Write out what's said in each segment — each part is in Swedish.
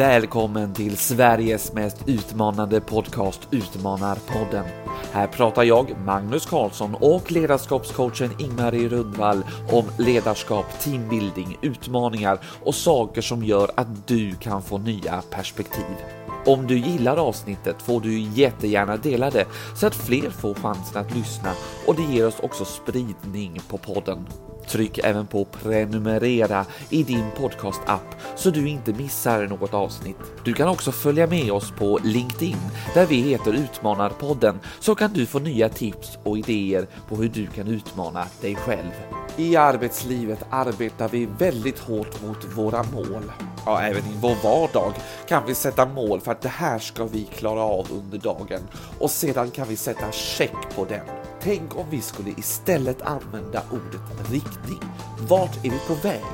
Välkommen till Sveriges mest utmanande podcast Utmanarpodden. Här pratar jag, Magnus Karlsson och ledarskapscoachen Ingmarie Rundvall om ledarskap, teambuilding, utmaningar och saker som gör att du kan få nya perspektiv. Om du gillar avsnittet får du jättegärna dela det så att fler får chansen att lyssna och det ger oss också spridning på podden. Tryck även på prenumerera i din podcastapp så du inte missar något avsnitt. Du kan också följa med oss på LinkedIn där vi heter Utmanarpodden så kan du få nya tips och idéer på hur du kan utmana dig själv. I arbetslivet arbetar vi väldigt hårt mot våra mål. Ja, även i vår vardag kan vi sätta mål för att det här ska vi klara av under dagen och sedan kan vi sätta check på den. Tänk om vi skulle istället använda ordet riktning. Vart är vi på väg?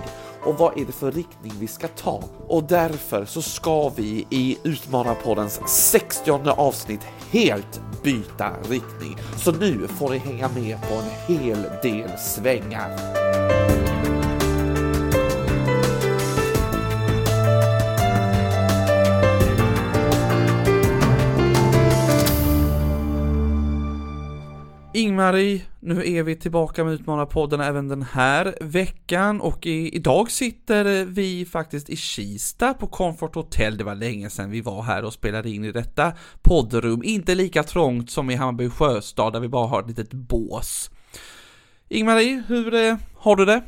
Och vad är det för riktning vi ska ta? Och därför så ska vi i Utmanarpoddens 60 avsnitt helt byta riktning. Så nu får ni hänga med på en hel del svängar. Ingmarie, nu är vi tillbaka med Utmanarpodden även den här veckan och i, idag sitter vi faktiskt i Kista på Comfort Hotel. Det var länge sedan vi var här och spelade in i detta poddrum. Inte lika trångt som i Hammarby Sjöstad där vi bara har ett litet bås. Ingmarie, hur eh, har du det?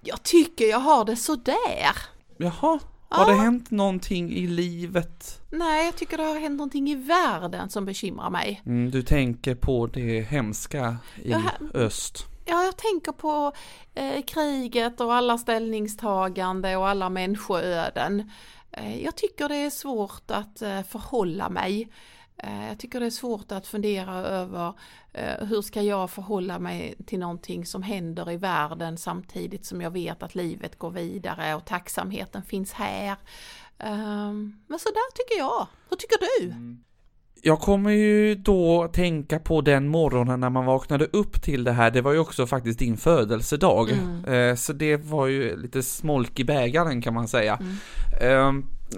Jag tycker jag har det sådär. Jaha, har det hänt någonting i livet? Nej, jag tycker det har hänt någonting i världen som bekymrar mig. Mm, du tänker på det hemska i Ja, öst? Ja, jag tänker på eh, kriget och alla ställningstagande och alla människoöden. Eh, jag tycker det är svårt att eh, förhålla mig. Eh, jag tycker det är svårt att fundera över eh, hur ska jag förhålla mig till någonting som händer i världen samtidigt som jag vet att livet går vidare och tacksamheten finns här. Ehm, Men så där tycker jag. Hur tycker du? Jag kommer ju då tänka på den morgonen när man vaknade upp till det här, det var ju också faktiskt din födelsedag. Eh, Så det var ju lite smolk i bägaren kan man säga. Eh,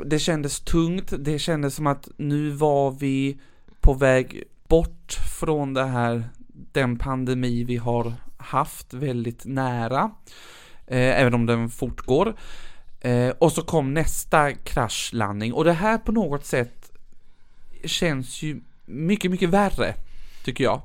det kändes tungt, det kändes som att nu var vi på väg bort från det här, den pandemi vi har haft väldigt nära. Eh, Även om den fortgår. Eh, Och så kom nästa kraschlandning och det här på något sätt känns ju mycket, mycket värre, tycker jag.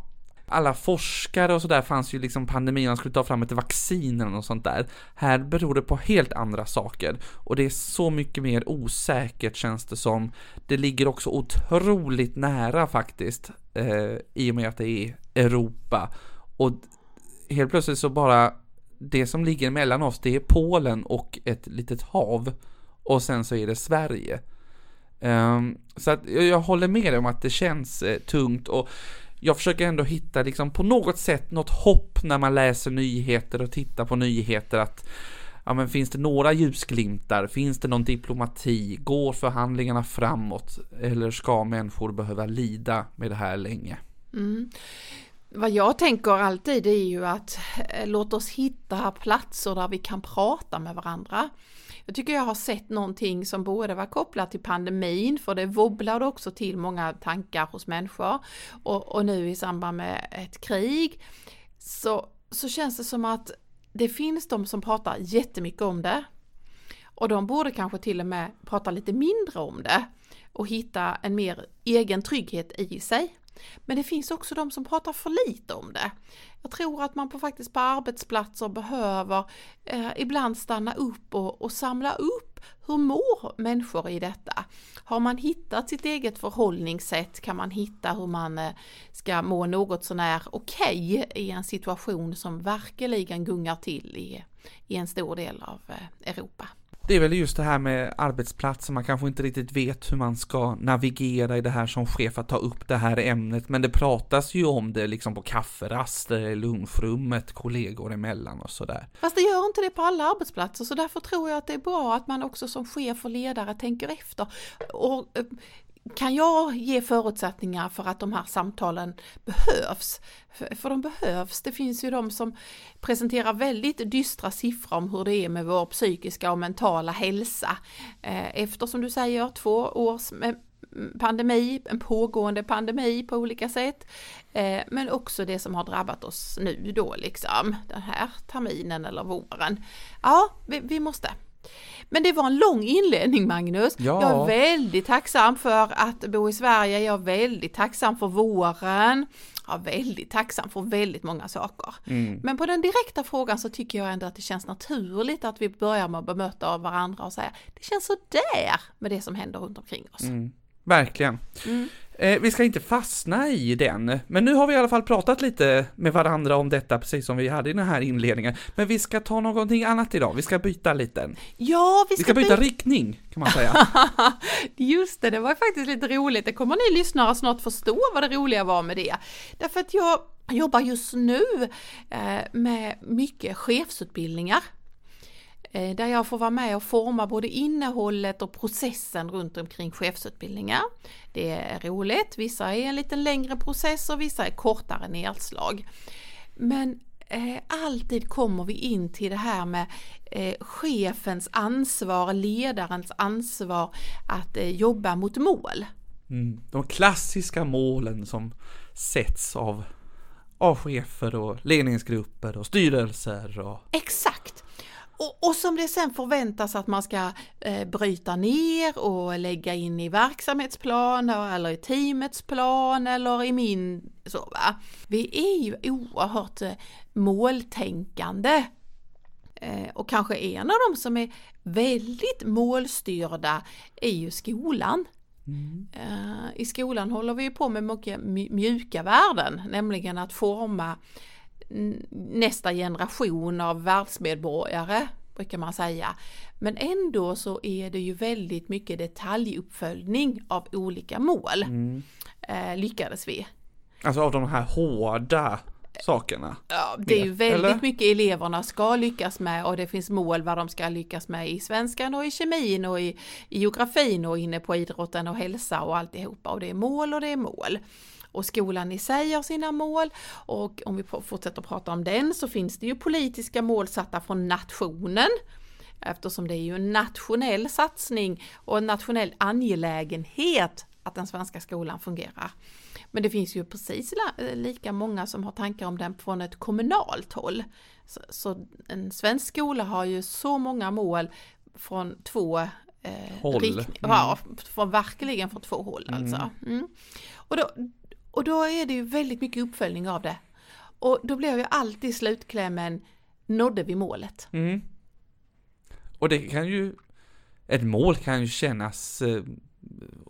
Alla forskare och sådär fanns ju liksom pandemin, man skulle ta fram ett vaccin eller något sånt där. Här beror det på helt andra saker. Och det är så mycket mer osäkert känns det som. Det ligger också otroligt nära faktiskt, eh, i och med att det är Europa. Och helt plötsligt så bara, det som ligger mellan oss, det är Polen och ett litet hav. Och sen så är det Sverige. Um, så att jag, jag håller med dig om att det känns eh, tungt och jag försöker ändå hitta liksom på något sätt något hopp när man läser nyheter och tittar på nyheter att ja men finns det några ljusglimtar? Finns det någon diplomati? Går förhandlingarna framåt? Eller ska människor behöva lida med det här länge? Mm. Vad jag tänker alltid är ju att eh, låt oss hitta platser där vi kan prata med varandra. Jag tycker jag har sett någonting som både var kopplat till pandemin, för det wobblade också till många tankar hos människor, och, och nu i samband med ett krig, så, så känns det som att det finns de som pratar jättemycket om det, och de borde kanske till och med prata lite mindre om det och hitta en mer egen trygghet i sig. Men det finns också de som pratar för lite om det. Jag tror att man på, faktiskt på arbetsplatser behöver eh, ibland stanna upp och, och samla upp hur mår människor i detta? Har man hittat sitt eget förhållningssätt kan man hitta hur man eh, ska må något sånär okej i en situation som verkligen gungar till i, i en stor del av eh, Europa. Det är väl just det här med arbetsplatser, man kanske inte riktigt vet hur man ska navigera i det här som chef att ta upp det här ämnet, men det pratas ju om det liksom på kafferaster, i lunchrummet, kollegor emellan och sådär. Fast det gör inte det på alla arbetsplatser så därför tror jag att det är bra att man också som chef och ledare tänker efter och eh, kan jag ge förutsättningar för att de här samtalen behövs? För, för de behövs. Det finns ju de som presenterar väldigt dystra siffror om hur det är med vår psykiska och mentala hälsa. Eh, Efter som du säger två års pandemi, en pågående pandemi på olika sätt. Eh, men också det som har drabbat oss nu då liksom, den här terminen eller våren. Ja, vi, vi måste men det var en lång inledning Magnus. Ja. Jag är väldigt tacksam för att bo i Sverige. Jag är väldigt tacksam för våren. Jag är väldigt tacksam för väldigt många saker. Mm. Men på den direkta frågan så tycker jag ändå att det känns naturligt att vi börjar med att bemöta varandra och säga det känns så där med det som händer runt omkring oss. Mm. Verkligen. Mm. Eh, vi ska inte fastna i den, men nu har vi i alla fall pratat lite med varandra om detta, precis som vi hade i den här inledningen. Men vi ska ta någonting annat idag, vi ska byta lite. Ja, vi ska, vi ska byta by riktning, kan man säga. Just det, det var faktiskt lite roligt. Det kommer ni lyssnare snart förstå vad det roliga var med det. Därför att jag jobbar just nu eh, med mycket chefsutbildningar där jag får vara med och forma både innehållet och processen runt omkring chefsutbildningar. Det är roligt, vissa är en lite längre process och vissa är kortare nedslag. Men eh, alltid kommer vi in till det här med eh, chefens ansvar, ledarens ansvar att eh, jobba mot mål. Mm, de klassiska målen som sätts av, av chefer och ledningsgrupper och styrelser. Och... Exakt! Och, och, som det sen förväntas att man ska eh, bryta ner och lägga in i verksamhetsplaner eller i teamets plan eller i min så va. Vi är ju oerhört eh, måltänkande. Eh, och kanske en av dem som är väldigt målstyrda är ju skolan. Mm. Eh, I skolan håller vi på med mycket mjuka värden, nämligen att forma nästa generation av världsmedborgare brukar man säga. Men ändå så är det ju väldigt mycket detaljuppföljning av olika mål. Mm. Eh, lyckades vi. Alltså av de här hårda sakerna? Ja, det är ju väldigt eller? mycket eleverna ska lyckas med och det finns mål vad de ska lyckas med i svenskan och i kemin och i, i geografin och inne på idrotten och hälsa och alltihopa och det är mål och det är mål och skolan i sig har sina mål och om vi fortsätter prata om den så finns det ju politiska mål satta från nationen eftersom det är ju en nationell satsning och en nationell angelägenhet att den svenska skolan fungerar. Men det finns ju precis lika många som har tankar om den från ett kommunalt håll. Så, så en svensk skola har ju så många mål från två eh, håll. Riktning, mm. ja, från, verkligen från två håll alltså. Mm. Och då, och då är det ju väldigt mycket uppföljning av det. Och då blir ju alltid slutklämmen, nådde vi målet? Mm. Och det kan ju, ett mål kan ju kännas eh,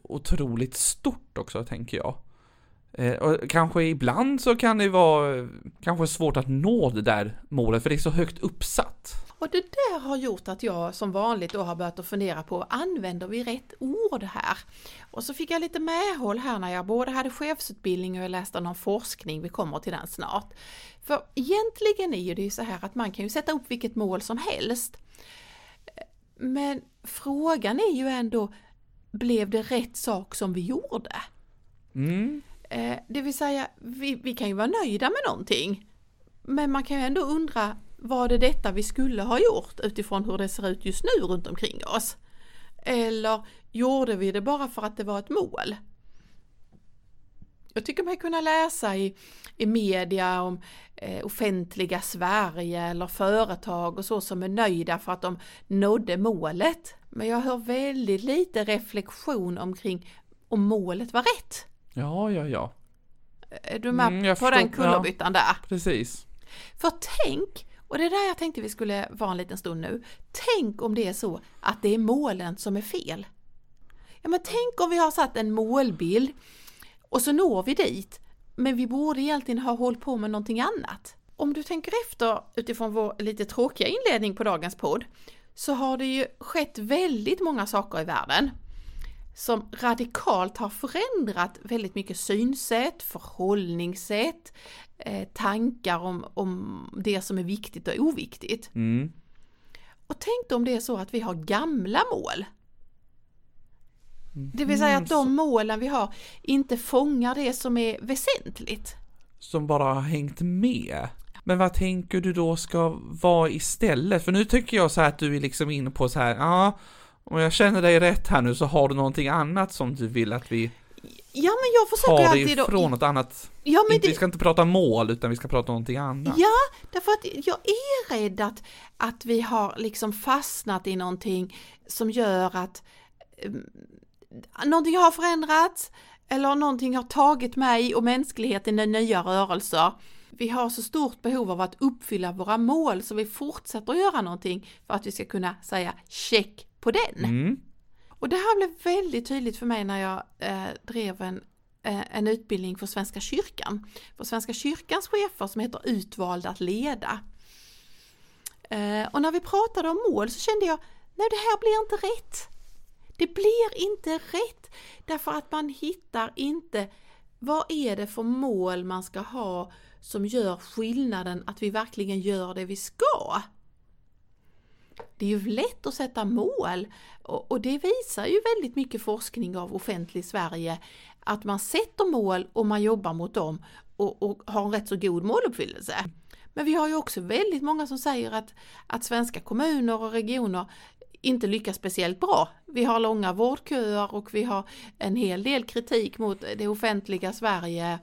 otroligt stort också, tänker jag. Eh, och kanske ibland så kan det vara eh, kanske svårt att nå det där målet, för det är så högt uppsatt. Och det där har gjort att jag som vanligt då har börjat att fundera på, använder vi rätt ord här? Och så fick jag lite medhåll här när jag både hade chefsutbildning och jag läste någon forskning, vi kommer till den snart. För egentligen är det ju så här att man kan ju sätta upp vilket mål som helst. Men frågan är ju ändå, blev det rätt sak som vi gjorde? Mm. Eh, det vill säga, vi, vi kan ju vara nöjda med någonting. Men man kan ju ändå undra, var det detta vi skulle ha gjort utifrån hur det ser ut just nu runt omkring oss? Eller gjorde vi det bara för att det var ett mål? Jag tycker mig kunna läsa i, i media om eh, offentliga Sverige eller företag och så som är nöjda för att de nådde målet. Men jag hör väldigt lite reflektion omkring om målet var rätt. Ja, ja, ja. Är du med mm, på förstår, den kullerbyttan ja, där? Precis. För tänk och det är där jag tänkte vi skulle vara en liten stund nu. Tänk om det är så att det är målen som är fel. Ja men tänk om vi har satt en målbild och så når vi dit, men vi borde egentligen ha hållit på med någonting annat. Om du tänker efter utifrån vår lite tråkiga inledning på dagens podd så har det ju skett väldigt många saker i världen som radikalt har förändrat väldigt mycket synsätt, förhållningssätt, eh, tankar om, om det som är viktigt och oviktigt. Mm. Och tänk om det är så att vi har gamla mål. Det vill säga att de målen vi har inte fångar det som är väsentligt. Som bara har hängt med. Men vad tänker du då ska vara istället? För nu tycker jag så här att du är liksom inne på så här, ja, om jag känner dig rätt här nu så har du någonting annat som du vill att vi Ja, men jag försöker alltid då... ifrån något annat. Ja, men Inte, Vi det, ska inte prata mål utan vi ska prata om någonting annat. Ja, därför att jag är rädd att, att vi har liksom fastnat i någonting som gör att um, någonting har förändrats eller någonting har tagit mig och mänskligheten i nya rörelser. Vi har så stort behov av att uppfylla våra mål så vi fortsätter att göra någonting för att vi ska kunna säga check på den. Mm. Och det här blev väldigt tydligt för mig när jag eh, drev en, eh, en utbildning för Svenska kyrkan. För Svenska kyrkans chefer som heter Utvald att leda. Eh, och när vi pratade om mål så kände jag, nej det här blir inte rätt. Det blir inte rätt därför att man hittar inte vad är det för mål man ska ha som gör skillnaden att vi verkligen gör det vi ska. Det är ju lätt att sätta mål och, och det visar ju väldigt mycket forskning av offentlig Sverige att man sätter mål och man jobbar mot dem och, och har en rätt så god måluppfyllelse. Men vi har ju också väldigt många som säger att, att svenska kommuner och regioner inte lyckas speciellt bra. Vi har långa vårdköer och vi har en hel del kritik mot det offentliga Sverige.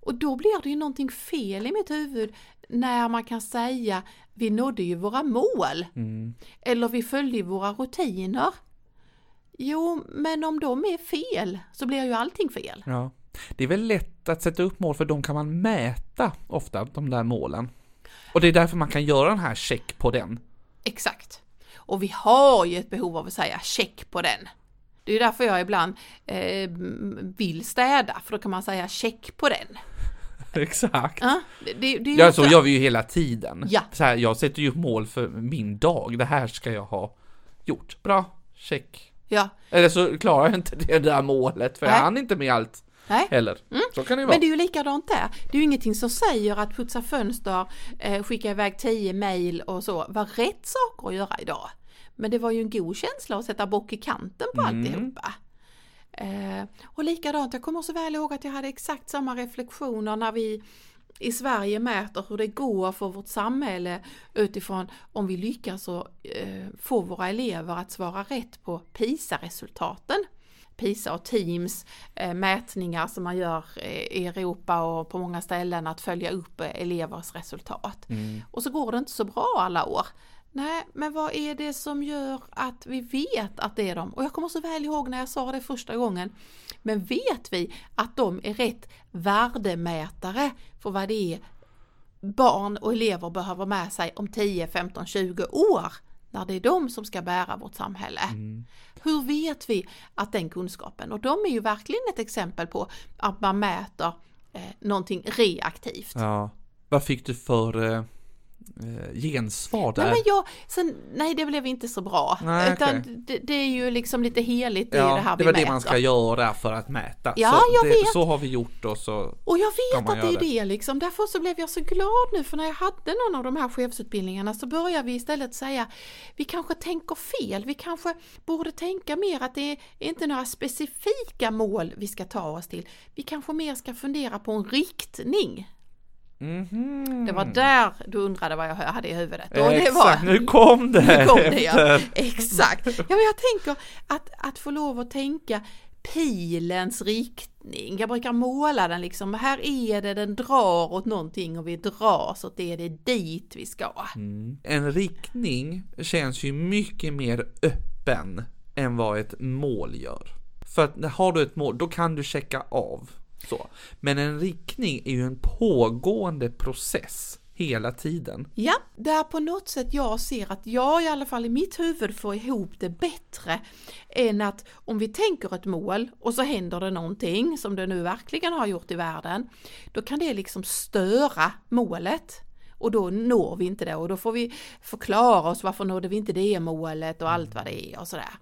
Och då blir det ju någonting fel i mitt huvud när man kan säga vi nådde ju våra mål. Mm. Eller vi följde våra rutiner. Jo, men om de är fel så blir ju allting fel. Ja. Det är väl lätt att sätta upp mål för de kan man mäta ofta, de där målen. Och det är därför man kan göra den här check på den. Exakt. Och vi har ju ett behov av att säga check på den. Det är därför jag ibland eh, vill städa, för då kan man säga check på den. Exakt. Ja, det, det, Ja, så gör vi ju hela tiden. Ja. Så här, jag sätter ju upp mål för min dag. Det här ska jag ha gjort. Bra, check. ja. Eller så klarar jag inte det där målet, för jag Nej. hann inte med allt Nej. heller. Så kan det ju vara. Men det är ju likadant där. Det är ju ingenting som säger att putsa fönster, eh, skicka iväg 10 mejl och så var rätt saker att göra idag. Men det var ju en god känsla att sätta bock i kanten på Mm. alltihopa. Eh, och likadant, jag kommer så väl ihåg att jag hade exakt samma reflektioner när vi i Sverige mäter hur det går för vårt samhälle utifrån om vi lyckas att eh, få våra elever att svara rätt på PISA-resultaten. PISA och Teams eh, mätningar som man gör eh, i Europa och på många ställen att följa upp eh, elevers resultat. Och så går det inte så bra alla år. Nej, men vad är det som gör att vi vet att det är de? Och jag kommer så väl ihåg när jag sa det första gången. Men vet vi att de är rätt värdemätare för vad det är barn och elever behöver med sig om 10, 15, 20 år? När det är de som ska bära vårt samhälle. Hur vet vi att den kunskapen, och de är ju verkligen ett exempel på att man mäter eh, någonting reaktivt. Ja. Vad fick du för eh, eh, gensvar där? Nej, men jag, sen, nej det blev inte så bra. Nej, utan okej. det, det är ju liksom lite heligt i ja, det här det vi var mäter. det man ska göra för att mäta. Ja, så, jag det, vet. så har vi gjort och så. Och jag vet att det är det liksom. Därför så blev jag så glad nu för när jag hade någon av de här chefsutbildningarna så började vi istället säga vi kanske tänker fel. Vi kanske borde tänka mer att det är inte några specifika mål vi ska ta oss till. Vi kanske mer ska fundera på en riktning. Mhm. Det var där du undrade vad jag hade i huvudet. Och det Exakt, var, nu kom det! Nu kom det ja, exakt. Ja men jag tänker att, att få lov att tänka pilens riktning. Jag brukar måla den liksom, här är det, den drar åt någonting och vi drar så att det är det dit vi ska. En riktning känns ju mycket mer öppen än vad ett mål gör. För att har du ett mål, då kan du checka av. Så. Men en riktning är ju en pågående process hela tiden. Ja, där på något sätt jag ser att jag i alla fall i mitt huvud får ihop det bättre än att om vi tänker ett mål och så händer det någonting som det nu verkligen har gjort i världen, då kan det liksom störa målet. Och då når vi inte det och då får vi förklara oss varför nådde vi inte det målet och allt vad det är och sådär.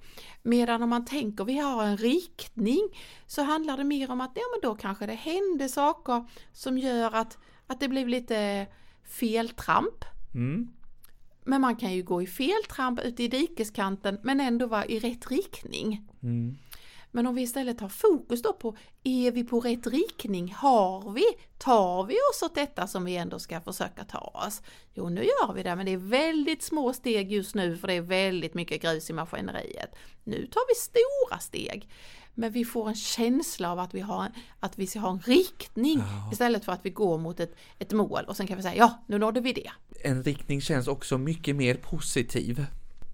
Medan om man tänker vi har en riktning så handlar det mer om att ja men då kanske det hände saker som gör att, att det blev lite feltramp. Mm. Men man kan ju gå i feltramp ute i dikeskanten men ändå vara i rätt riktning. Mm. Men om vi istället har fokus då på, är vi på rätt riktning? Har vi? Tar vi oss åt detta som vi ändå ska försöka ta oss? Jo, nu gör vi det, men det är väldigt små steg just nu för det är väldigt mycket grus i maskineriet. Nu tar vi stora steg. Men vi får en känsla av att vi, har, att vi ska ha en riktning ja. istället för att vi går mot ett, ett mål och sen kan vi säga ja, nu nådde vi det. En riktning känns också mycket mer positiv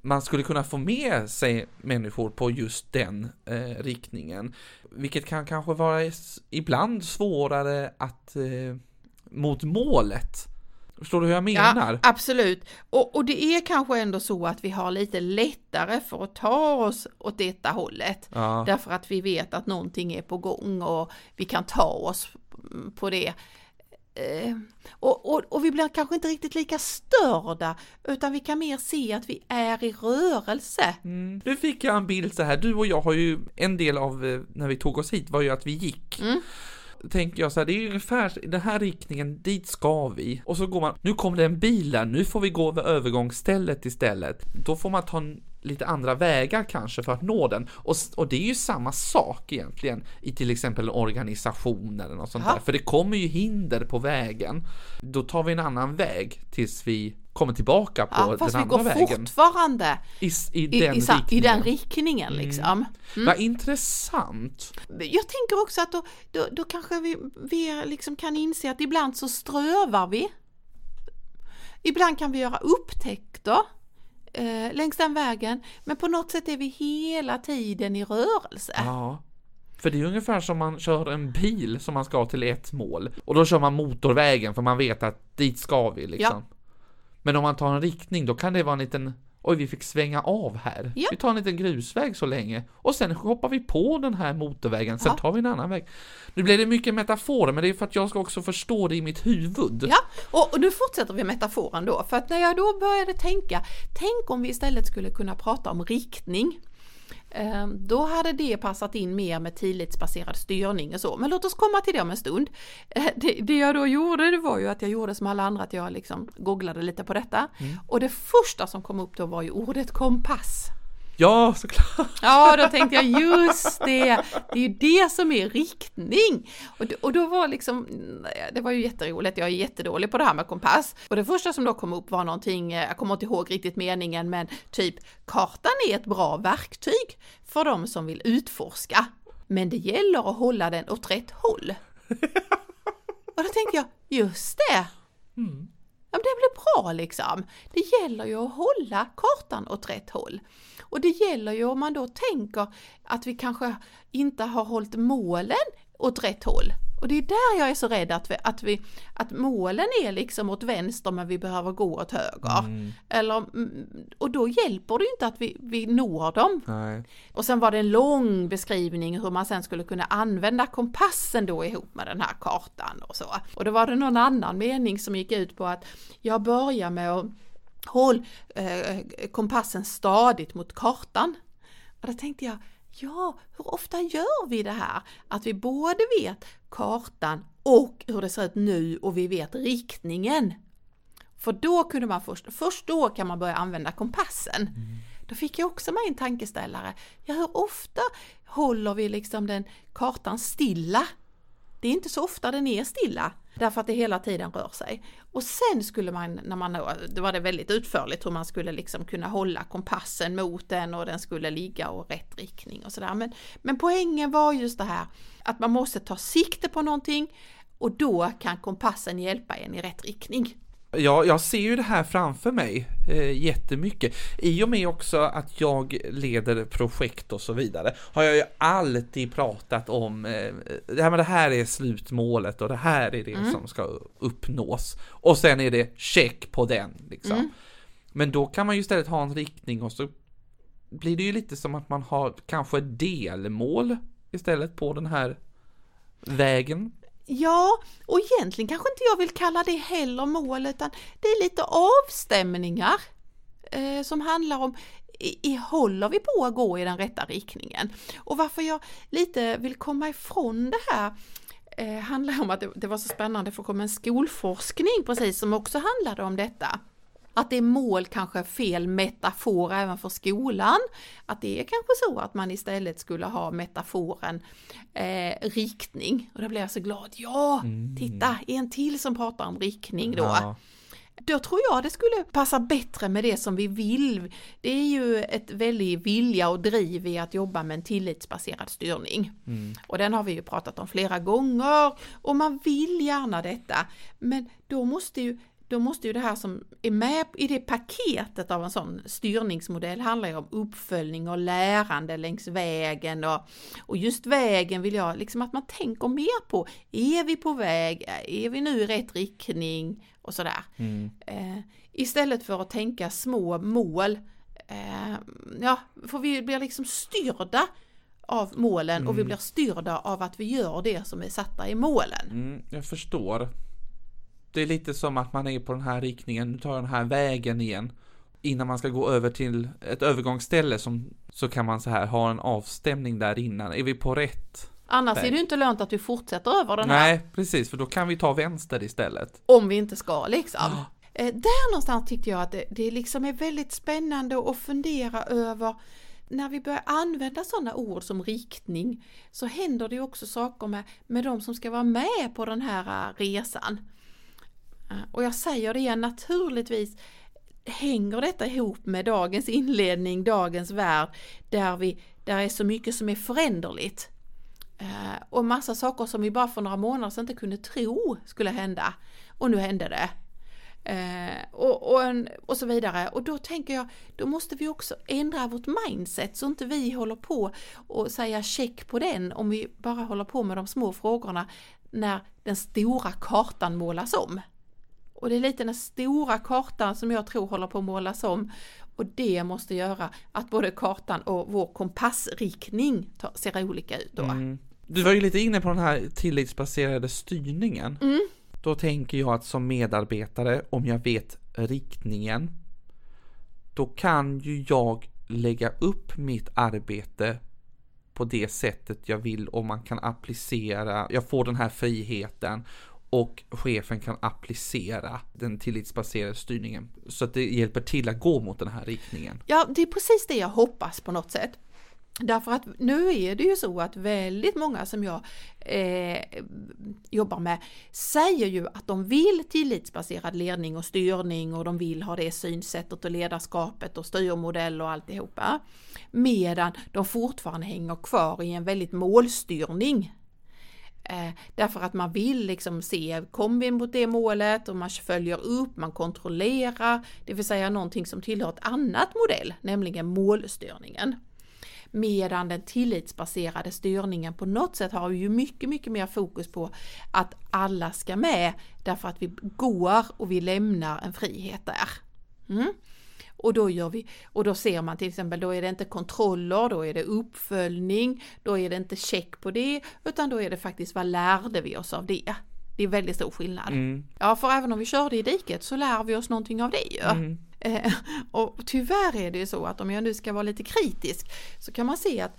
man skulle kunna få med sig människor på just den eh, riktningen. Vilket kan kanske vara ibland svårare att eh, mot målet. Förstår du hur jag menar? Ja, absolut. Och, och, det är kanske ändå så att vi har lite lättare för att ta oss åt detta hållet. Ja. Därför att vi vet att någonting är på gång och vi kan ta oss på det. Eh, och, och, och, vi blir kanske inte riktigt lika störda utan vi kan mer se att vi är i rörelse. Mm. Nu fick jag en bild så här, du och jag har ju en del av eh, när vi tog oss hit var ju att vi gick. Mm tänker jag så här, det är ungefär i den här riktningen, dit ska vi. Och så går man, nu kommer det en bil där, nu får vi gå över övergångsstället istället. Då får man ta en, lite andra vägar kanske för att nå den. Och, och det är ju samma sak egentligen i till exempel en organisation eller något sånt Aha. där. För det kommer ju hinder på vägen. Då tar vi en annan väg tills vi kommer tillbaka på ja, den andra vägen. Fast vi går fortfarande i, i, den, i, riktningen. i den riktningen mm. liksom. Mm. Mm. Vad intressant. Jag tänker också att då, då, då kanske vi, vi liksom kan inse att ibland så strövar vi. Ibland kan vi göra upptäckter eh, längs den vägen, men på något sätt är vi hela tiden i rörelse. Ja. För det är ungefär som man kör en bil som man ska till ett mål och då kör man motorvägen för man vet att dit ska vi liksom. Ja. Men om man tar en riktning, då kan det vara en liten Oj, vi fick svänga av här. Ja. Vi tar en liten grusväg så länge och sen hoppar vi på den här motorvägen, sen ja. tar vi en annan väg. Nu blir det mycket metaforer, men det är för att jag ska också förstå det i mitt huvud. Ja, och, och nu fortsätter vi metaforen då, för att när jag då började tänka, tänk om vi istället skulle kunna prata om riktning. Ehm, då hade det passat in mer med tillitsbaserad styrning och så. Men låt oss komma till det om en stund. Eh, det, det jag då gjorde det var ju att jag gjorde som alla andra, att jag liksom googlade lite på detta. Mm. Och det första som kom upp då var ju ordet kompass. Ja, såklart! Ja, då tänkte jag just det, det är ju det som är riktning. Och, och då var liksom, det var ju jätteroligt, jag är jättedålig på det här med kompass. Och det första som då kom upp var någonting, eh, jag kommer inte ihåg riktigt meningen, men typ kartan är ett bra verktyg för de som vill utforska. Men det gäller att hålla den åt rätt håll. Och då tänkte jag, just det! Mm. Ja, det bra liksom. Det gäller ju att hålla kartan åt rätt håll. Och det gäller ju om man då tänker att vi kanske inte har hållit målen åt rätt håll. Och det är där jag är så rädd att vi, att, vi, att målen är liksom åt vänster men vi behöver gå åt höger. Mm. Eller, mm, och då hjälper det inte att vi, vi når dem. Nej. Och sen var det en lång beskrivning hur man sen skulle kunna använda kompassen då ihop med den här kartan och så. Och då var det någon annan mening som gick ut på att jag börjar med att håll eh, kompassen stadigt mot kartan. Och då tänkte jag, ja, hur ofta gör vi det här? Att vi både vet kartan och hur det ser ut nu och vi vet riktningen. För då kunde man först, först då kan man börja använda kompassen. Mm. Då fick jag också med en tankeställare. Ja, hur ofta håller vi liksom den kartan stilla? Det är inte så ofta den är stilla. Därför att det hela tiden rör sig. Och sen skulle man, när man, det var det väldigt utförligt hur man skulle liksom kunna hålla kompassen mot den och den skulle ligga i rätt riktning och sådär. Men, men poängen var just det här att man måste ta sikte på någonting och då kan kompassen hjälpa en i rätt riktning. Ja, jag ser ju det här framför mig eh, jättemycket. I och med också att jag leder projekt och så vidare har jag ju alltid pratat om eh, det, här, men det här är slutmålet och det här är det mm. som ska uppnås. Och sen är det check på den liksom. Mm. Men då kan man ju istället ha en riktning och så blir det ju lite som att man har kanske delmål istället på den här vägen. Ja, och egentligen kanske inte jag vill kalla det heller mål utan det är lite avstämningar eh, som handlar om i, i, håller vi på att gå i den rätta riktningen? Och varför jag lite vill komma ifrån det här eh, handlar om att det, det var så spännande för det kom en skolforskning precis som också handlade om detta. Att det är mål kanske fel metafor även för skolan. Att det är kanske så att man istället skulle ha metaforen eh, riktning. Och då blir jag så glad. Ja, Mm. titta, en till som pratar om riktning då. Ja. Då tror jag det skulle passa bättre med det som vi vill. Det är ju ett väldigt vilja och driv i att jobba med en tillitsbaserad styrning. Och den har vi ju pratat om flera gånger och man vill gärna detta. Men då måste ju då måste ju det här som är med i det paketet av en sån styrningsmodell handlar ju om uppföljning och lärande längs vägen och, och just vägen vill jag liksom att man tänker mer på, är vi på väg, är vi nu i rätt riktning och sådär. Eh, istället för att tänka små mål, eh, ja, för vi blir liksom styrda av målen och vi blir styrda av att vi gör det som är satta i målen. Mm, jag förstår. Det är lite som att man är på den här riktningen, nu tar jag den här vägen igen. Innan man ska gå över till ett övergångsställe som, så kan man så här ha en avstämning där innan. Är vi på rätt? Annars väg. är det ju inte lönt att vi fortsätter över den här. Nej, precis, för då kan vi ta vänster istället. Om vi inte ska liksom. Eh, där någonstans tyckte jag att det, det liksom är väldigt spännande att fundera över när vi börjar använda sådana ord som riktning så händer det också saker med, med de som ska vara med på den här eh, resan. Och jag säger det igen, naturligtvis hänger detta ihop med dagens inledning, dagens värld, där, vi, där är så mycket som är föränderligt. Eh, och massa saker som vi bara för några månader sedan inte kunde tro skulle hända. Och nu hände det. Eh, och, och, en, och så vidare. Och då tänker jag, då måste vi också ändra vårt mindset så inte vi håller på och säga check på den om vi bara håller på med de små frågorna när den stora kartan målas om. Och det är lite den stora kartan som jag tror håller på att målas om. Och det måste göra att både kartan och vår kompassriktning ser olika ut då. Mm. Du var ju lite inne på den här tillitsbaserade styrningen. Då tänker jag att som medarbetare, om jag vet riktningen, då kan ju jag lägga upp mitt arbete på det sättet jag vill och man kan applicera, jag får den här friheten och chefen kan applicera den tillitsbaserade styrningen så att det hjälper till att gå mot den här riktningen. Ja, det är precis det jag hoppas på något sätt. Därför att nu är det ju så att väldigt många som jag eh, jobbar med säger ju att de vill tillitsbaserad ledning och styrning och de vill ha det synsättet och ledarskapet och styrmodell och alltihopa. Medan de fortfarande hänger kvar i en väldigt målstyrning. Eh, därför att man vill liksom se, kom vi mot det målet och man följer upp, man kontrollerar, det vill säga någonting som tillhör ett annat modell, nämligen målstyrningen. Medan den tillitsbaserade styrningen på något sätt har ju mycket, mycket mer fokus på att alla ska med därför att vi går och vi lämnar en frihet där. Mm. Och då gör vi, och då ser man till exempel, då är det inte kontroller, då är det uppföljning, då är det inte check på det, utan då är det faktiskt vad lärde vi oss av det? Det är väldigt stor skillnad. Mm. Ja, för även om vi körde i diket så lär vi oss någonting av det ju. Mm. Eh, och tyvärr är det ju så att om jag nu ska vara lite kritisk så kan man se att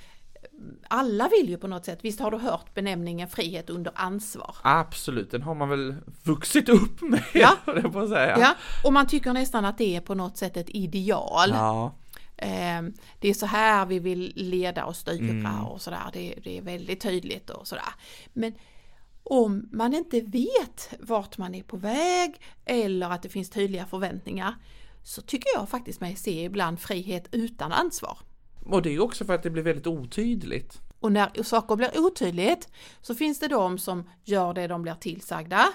alla vill ju på något sätt, visst har du hört benämningen frihet under ansvar? Absolut, den har man väl vuxit upp med, Ja. på att säga. Ja, och man tycker nästan att det är på något sätt ett ideal. Ja. Eh, det är så här vi vill leda och styra Mm. och sådär, det, det är väldigt tydligt och sådär. Men om man inte vet vart man är på väg eller att det finns tydliga förväntningar så tycker jag faktiskt mig se ibland frihet utan ansvar. Och det är också för att det blir väldigt otydligt. Och när saker blir otydligt så finns det de som gör det de blir tillsagda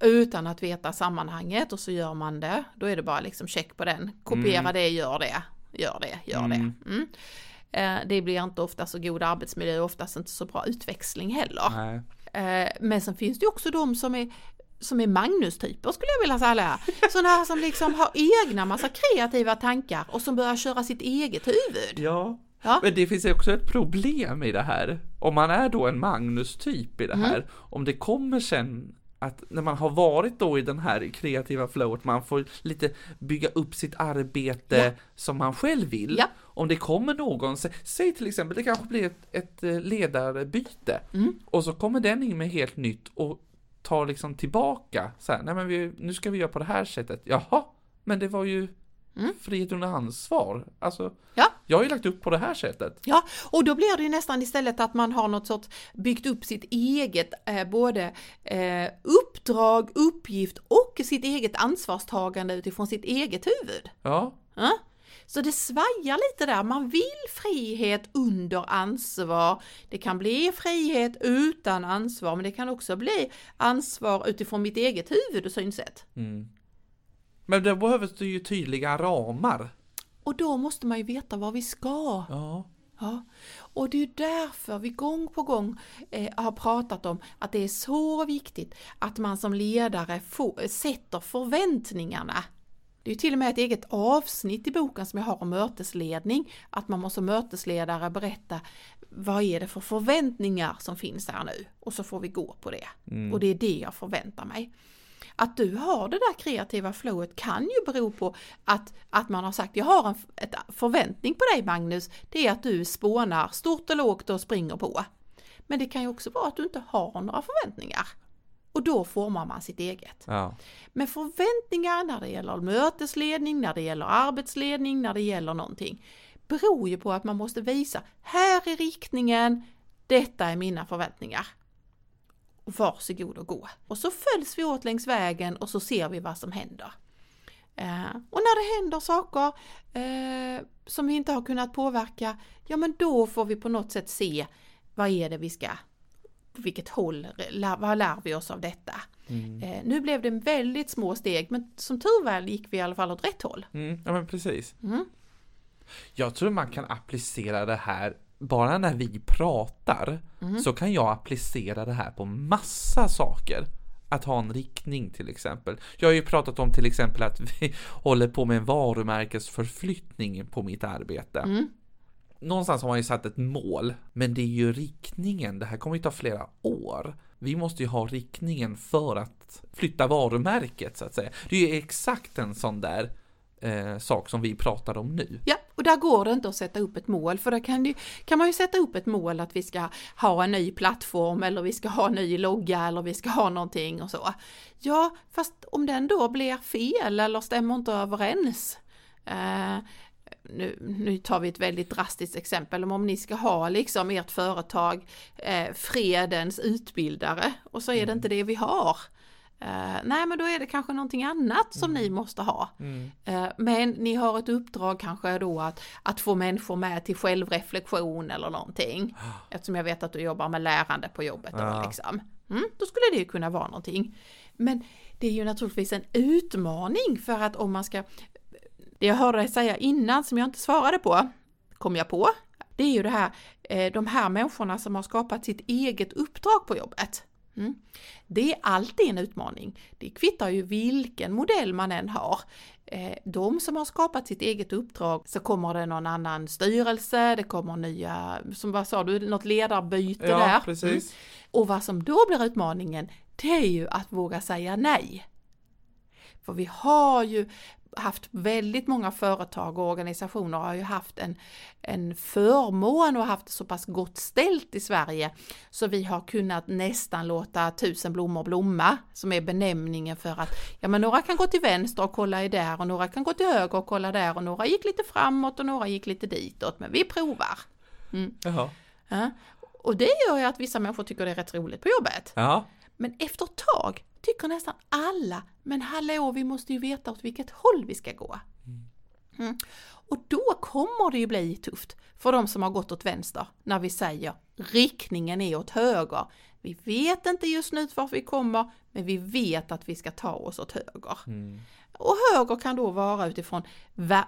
utan att veta sammanhanget och så gör man det. Då är det bara liksom check på den. Kopiera det, gör det, gör det, gör det. Mm. Eh, Det blir inte ofta så god arbetsmiljö, oftast inte så bra utväxling heller. Nej. Eh, Men sen finns det också de som är som är Magnus-typer skulle jag vilja säga. Sådana här som liksom har egna massa kreativa tankar och som börjar köra sitt eget huvud. Ja. Ja. Men det finns också ett problem i det här. Om man är då en Magnus-typ i det här, om det kommer sen att när man har varit då i den här kreativa flowet, man får lite bygga upp sitt arbete Ja. som man själv vill. Ja. Om det kommer någon, sä- säg till exempel, det kanske blir ett, ett eh, ledarbyte, och så kommer den in med helt nytt och tar liksom tillbaka så här, nej men vi, nu ska vi göra på det här sättet, jaha, Men det var ju Mm. frihet under ansvar. Alltså, Ja. jag har ju lagt upp på det här sättet. Ja, och då blir det ju nästan istället att man har något sorts byggt upp sitt eget eh, både eh, uppdrag, uppgift och sitt eget ansvarstagande utifrån sitt eget huvud. Ja, Ja? Så det svajar lite där, man vill frihet under ansvar. Det kan bli frihet utan ansvar, men det kan också bli ansvar utifrån mitt eget huvud och synsätt. men det behövs det ju tydliga ramar. Och då måste man ju veta vad vi ska. Ja. Ja, och det är därför vi gång på gång eh, har pratat om att det är så viktigt att man som ledare får, sätter förväntningarna. Det är till och med ett eget avsnitt i boken som jag har om mötesledning, att man måste som mötesledare berätta vad är det för förväntningar som finns här nu och så får vi gå på det. Och det är det jag förväntar mig. Att du har det där kreativa flowet kan ju bero på att, att man har sagt jag har en ett förväntning på dig Magnus, det är att du spånar stort och lågt och springer på. Men det kan ju också vara att du inte har några förväntningar. Och då formar man sitt eget. ja. Men förväntningar när det gäller mötesledning, när det gäller arbetsledning, när det gäller någonting beror ju på att man måste visa, här är riktningen, detta är mina förväntningar. Varsågod och gå. Och så följs vi åt längs vägen och så ser vi vad som händer. Eh, och när det händer saker eh, som vi inte har kunnat påverka, ja men då får vi på något sätt se vad är det vi ska, vilket håll, vad lär vi oss av detta? Eh, nu blev det väldigt små steg men som tur väl gick vi i alla fall åt rätt håll. Mm, ja men precis. Mm. Jag tror man kan applicera det här bara när vi pratar så kan jag applicera det här på massa saker. Att ha en riktning till exempel. Jag har ju pratat om till exempel att vi håller på med en varumärkesförflyttning på mitt arbete. Någonstans har man ju satt ett mål, men det är ju riktningen. Det här kommer ju ta flera år. Vi måste ju ha riktningen för att flytta varumärket så att säga. Det är ju exakt en sån där eh, sak som vi pratar om nu. Ja, och där går det inte att sätta upp ett mål för där kan, det, kan man ju sätta upp ett mål att vi ska ha en ny plattform eller vi ska ha en ny logga eller vi ska ha någonting och så. Ja, fast om den då blir fel eller stämmer inte överens. Eh, nu, nu tar vi ett väldigt drastiskt exempel, om ni ska ha liksom ert företag eh, fredens utbildare och så är det inte det vi har. Eh, nej men då är det kanske någonting annat som ni måste ha. Eh, men ni har ett uppdrag kanske då att, att få människor med till självreflektion eller någonting. Eftersom jag vet att du jobbar med lärande på jobbet. Då, Ja. liksom. mm, då skulle det ju kunna vara någonting. Men det är ju naturligtvis en utmaning för att om man ska det jag hörde dig säga innan som jag inte svarade på, kom jag på, det är ju det här, eh, de här människorna som har skapat sitt eget uppdrag på jobbet. Mm. Det är alltid en utmaning. Det kvittar ju vilken modell man än har. Eh, De som har skapat sitt eget uppdrag så kommer det någon annan styrelse, det kommer nya, som vad sa du, något ledarbyte Ja, där. precis. Och vad som då blir utmaningen, det är ju att våga säga nej. För vi har ju haft väldigt många företag och organisationer har ju haft en, en förmån och haft så pass gott ställt i Sverige så vi har kunnat nästan låta tusen blommor blomma som är benämningen för att ja men några kan gå till vänster och kolla i där och några kan gå till höger och kolla där och några gick lite framåt och några gick lite ditåt men vi provar. Jaha. Ja. Och det gör ju att vissa människor tycker det är rätt roligt på jobbet. Ja. Men efter ett tag tycker nästan alla, men hallå, vi måste ju veta åt vilket håll vi ska gå. Mm. Och då kommer det ju bli tufft för de som har gått åt vänster när vi säger riktningen är åt höger. Vi vet inte just nu var vi kommer, men vi vet att vi ska ta oss åt höger. Och höger kan då vara utifrån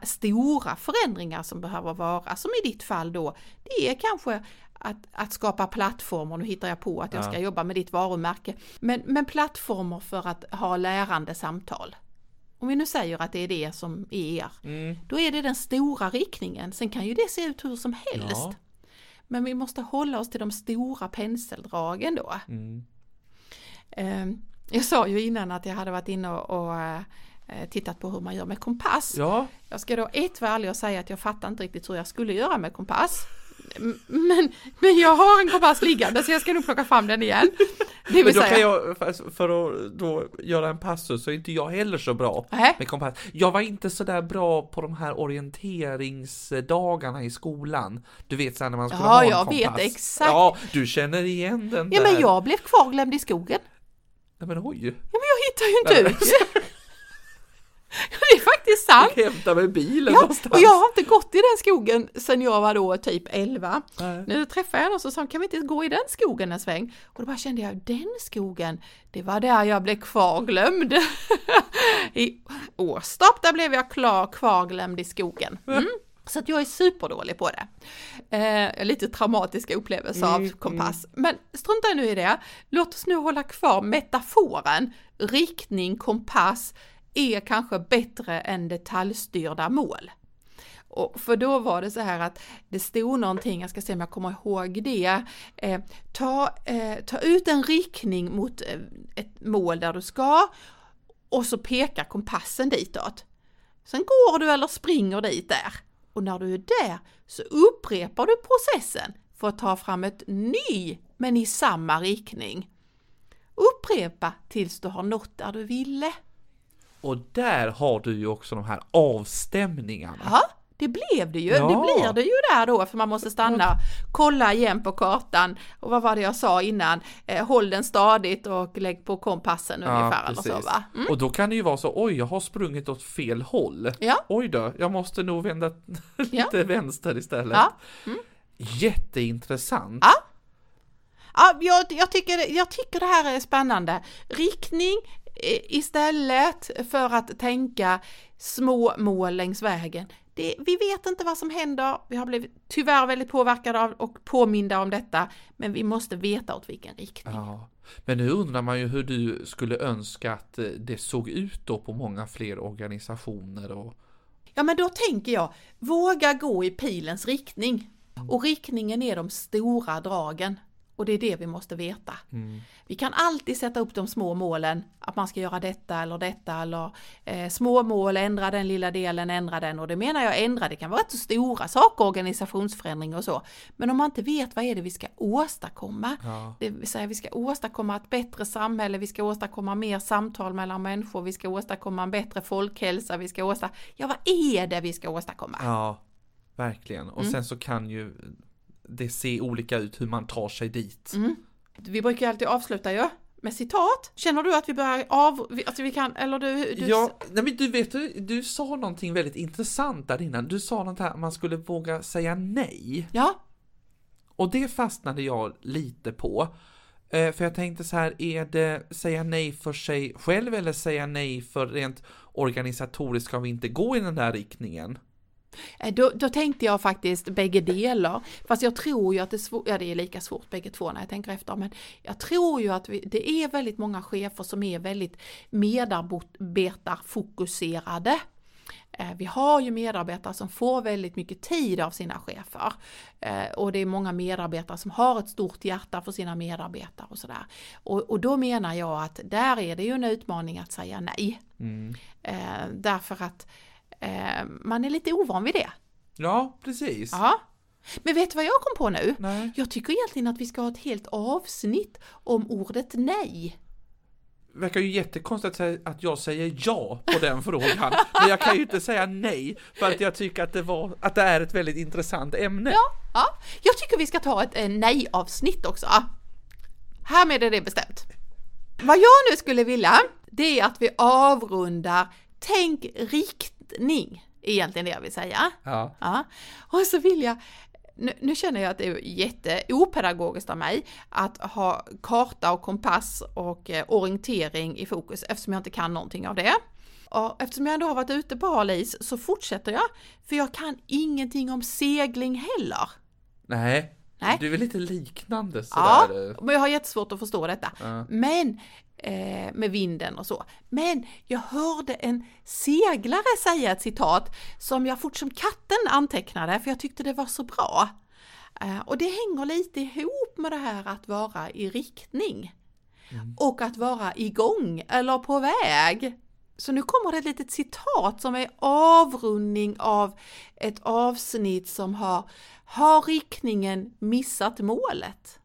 stora förändringar som behöver vara, som i ditt fall då, det är kanske att, att skapa plattformar, nu hittar jag på att jag ska jobba med ditt varumärke, men, men plattformar för att ha lärande samtal. Om vi nu säger att det är det som är er, då är det den stora riktningen. Sen kan ju det se ut hur som helst. Ja. Men vi måste hålla oss till de stora penseldragen då. Eh, Jag sa ju innan att jag hade varit inne och, och eh, tittat på hur man gör med kompass. Ja. Jag ska då ett vara ärlig och säga att jag fattar inte riktigt hur jag skulle göra med kompass. Men, men jag har en kompass liggande så jag ska nog plocka fram den igen. Det vill Men då säga, kan jag, för- att då göra en passus, så är inte jag heller så bra Nej. med kompass. Jag var inte så där bra på de här orienteringsdagarna i skolan. Du vet sen när man skulle Ja, ha en jag vet kompass. exakt. Ja, du känner igen den ja där. men jag blev kvarglömd i skogen. Nej men oj. Ja, men jag hittar ju inte Nej, det är faktiskt sant. Jag hämtar med bilen Ja, någonstans. och jag har inte gått i den skogen sedan jag var då typ 11. Nej. Nu träffade jag någon som sa, kan vi inte gå i den skogen en sväng? Och då bara kände jag, den skogen, det var där jag blev kvarglömd. I Åstorp, där blev jag klar, kvarglömd i skogen. Mm. Så att jag är superdålig på det. Eh, lite traumatiska upplevelser av Mm, kompass. Men strunta nu i det. Låt oss nu hålla kvar metaforen. Riktning, kompass är kanske bättre än detaljstyrda mål. Och för då var det så här att det stod någonting, jag ska se om jag kommer ihåg det. Eh, ta, eh, ta ut en riktning mot eh, ett mål där du ska och så pekar kompassen ditåt. Sen går du eller springer dit där. Och när du är där så upprepar du processen för att ta fram ett ny men i samma riktning. Upprepa tills du har nått där du ville. Och där har du ju också de här avstämningarna. Ja, det blev det ju. Ja. Det blir det ju där då för man måste stanna, kolla igen på kartan och vad var det jag sa innan? Eh, håll den stadigt och lägg på kompassen ungefär eller så va? Mm. Och då kan det ju vara så, oj, jag har sprungit åt fel håll. Ja. Oj då, jag måste nog vända lite vänster istället. Ja. Jätteintressant. Ja. Ja, jag, jag, tycker, jag tycker det här är spännande. Riktning istället för att tänka små mål längs vägen. Det, vi vet inte vad som händer. Vi har blivit tyvärr väldigt påverkade av och påminda om detta, men vi måste veta åt vilken riktning. Ja. Men nu undrar man ju hur du skulle önska att eh, det såg ut då på många fler organisationer och Ja, men då tänker jag, våga gå i pilens riktning. Och riktningen är de stora dragen. Och det är det vi måste veta. Vi kan alltid sätta upp de små målen, att man ska göra detta eller detta eller eh, små mål, ändra den lilla delen, ändra den. Och det menar jag ändra, det kan vara rätt så stora saker, organisationsförändring och så. Men om man inte vet vad är det vi ska åstadkomma, Ja. det vill säga vi ska åstadkomma ett bättre samhälle, vi ska åstadkomma mer samtal mellan människor, vi ska åstadkomma en bättre folkhälsa, vi ska åstadkomma, ja vad är det vi ska åstadkomma? Ja, verkligen. Och Mm. sen så kan ju det se olika ut hur man tar sig dit. Mm. Vi brukar ju alltid avsluta ju med citat. Känner du att vi börjar av, alltså vi kan, eller du, du Ja, nej men du vet, du, du sa någonting väldigt intressant där innan. Du sa något här att man skulle våga säga nej. ja, Och det fastnade jag lite på. Eh, För jag tänkte så här, är det säga nej för sig själv eller säga nej för rent organisatoriskt ska vi inte gå i den där riktningen? Eh, Då, då tänkte jag faktiskt bägge delar. Fast jag tror ju att det är svårt, ja det är lika svårt bägge två när jag tänker efter. Men jag tror ju att vi, det är väldigt många chefer som är väldigt medarbetarfokuserade. Eh, Vi har ju medarbetare som får väldigt mycket tid av sina chefer. Eh, Och det är många medarbetare som har ett stort hjärta för sina medarbetare och sådär. Och, och då menar jag att där är det ju en utmaning att säga nej. Mm. Därför att eh, man är lite ovan vid det. Ja, precis. Ja. Men vet du vad jag kom på nu? Nej. Jag tycker egentligen att vi ska ha ett helt avsnitt om ordet nej. verkar ju jättekonstigt att jag säger ja på den frågan. Men jag kan ju inte säga nej för att jag tycker att det, var, att det är ett väldigt intressant ämne. Ja, ja. Jag tycker vi ska ta ett eh, nej-avsnitt också. Härmed är det bestämt. Vad jag nu skulle vilja, det är att vi avrundar tänk riktning, egentligen det jag vill säga. Ja. Ja. Och så vill jag, nu, nu känner jag att det är jätteopedagogiskt av mig att ha karta och kompass och eh, orientering i fokus eftersom jag inte kan någonting av det. Och eftersom jag ändå har varit ute på hal is så fortsätter jag, för jag kan ingenting om segling heller. Nej. Nej. Du är lite liknande Ja, sådär. eh. men jag har jättesvårt att förstå detta. Ja. Men, eh, med vinden och så. Men jag hörde en seglare säga ett citat som jag fort som katten antecknade för jag tyckte det var så bra. Eh, och det hänger lite ihop med det här att vara i riktning. Och att vara igång eller på väg. Så nu kommer det ett litet citat som är avrundning av ett avsnitt som har Har riktningen missat målet?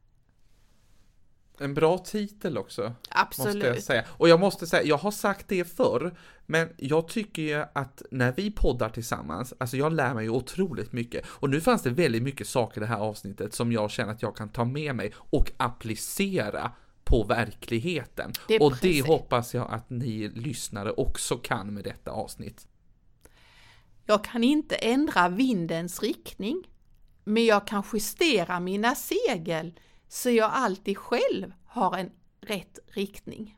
En bra titel också. Absolut. Måste jag säga. Och jag måste säga, jag har sagt det förr, men jag tycker ju att när vi poddar tillsammans, alltså jag lär mig ju otroligt mycket. Och nu fanns det väldigt mycket saker i det här avsnittet som jag känner att jag kan ta med mig och applicera på verkligheten. Det och precis. det hoppas jag att ni lyssnare också kan med detta avsnitt. Jag kan inte ändra vindens riktning, men jag kan justera mina segel så jag alltid själv har en rätt riktning.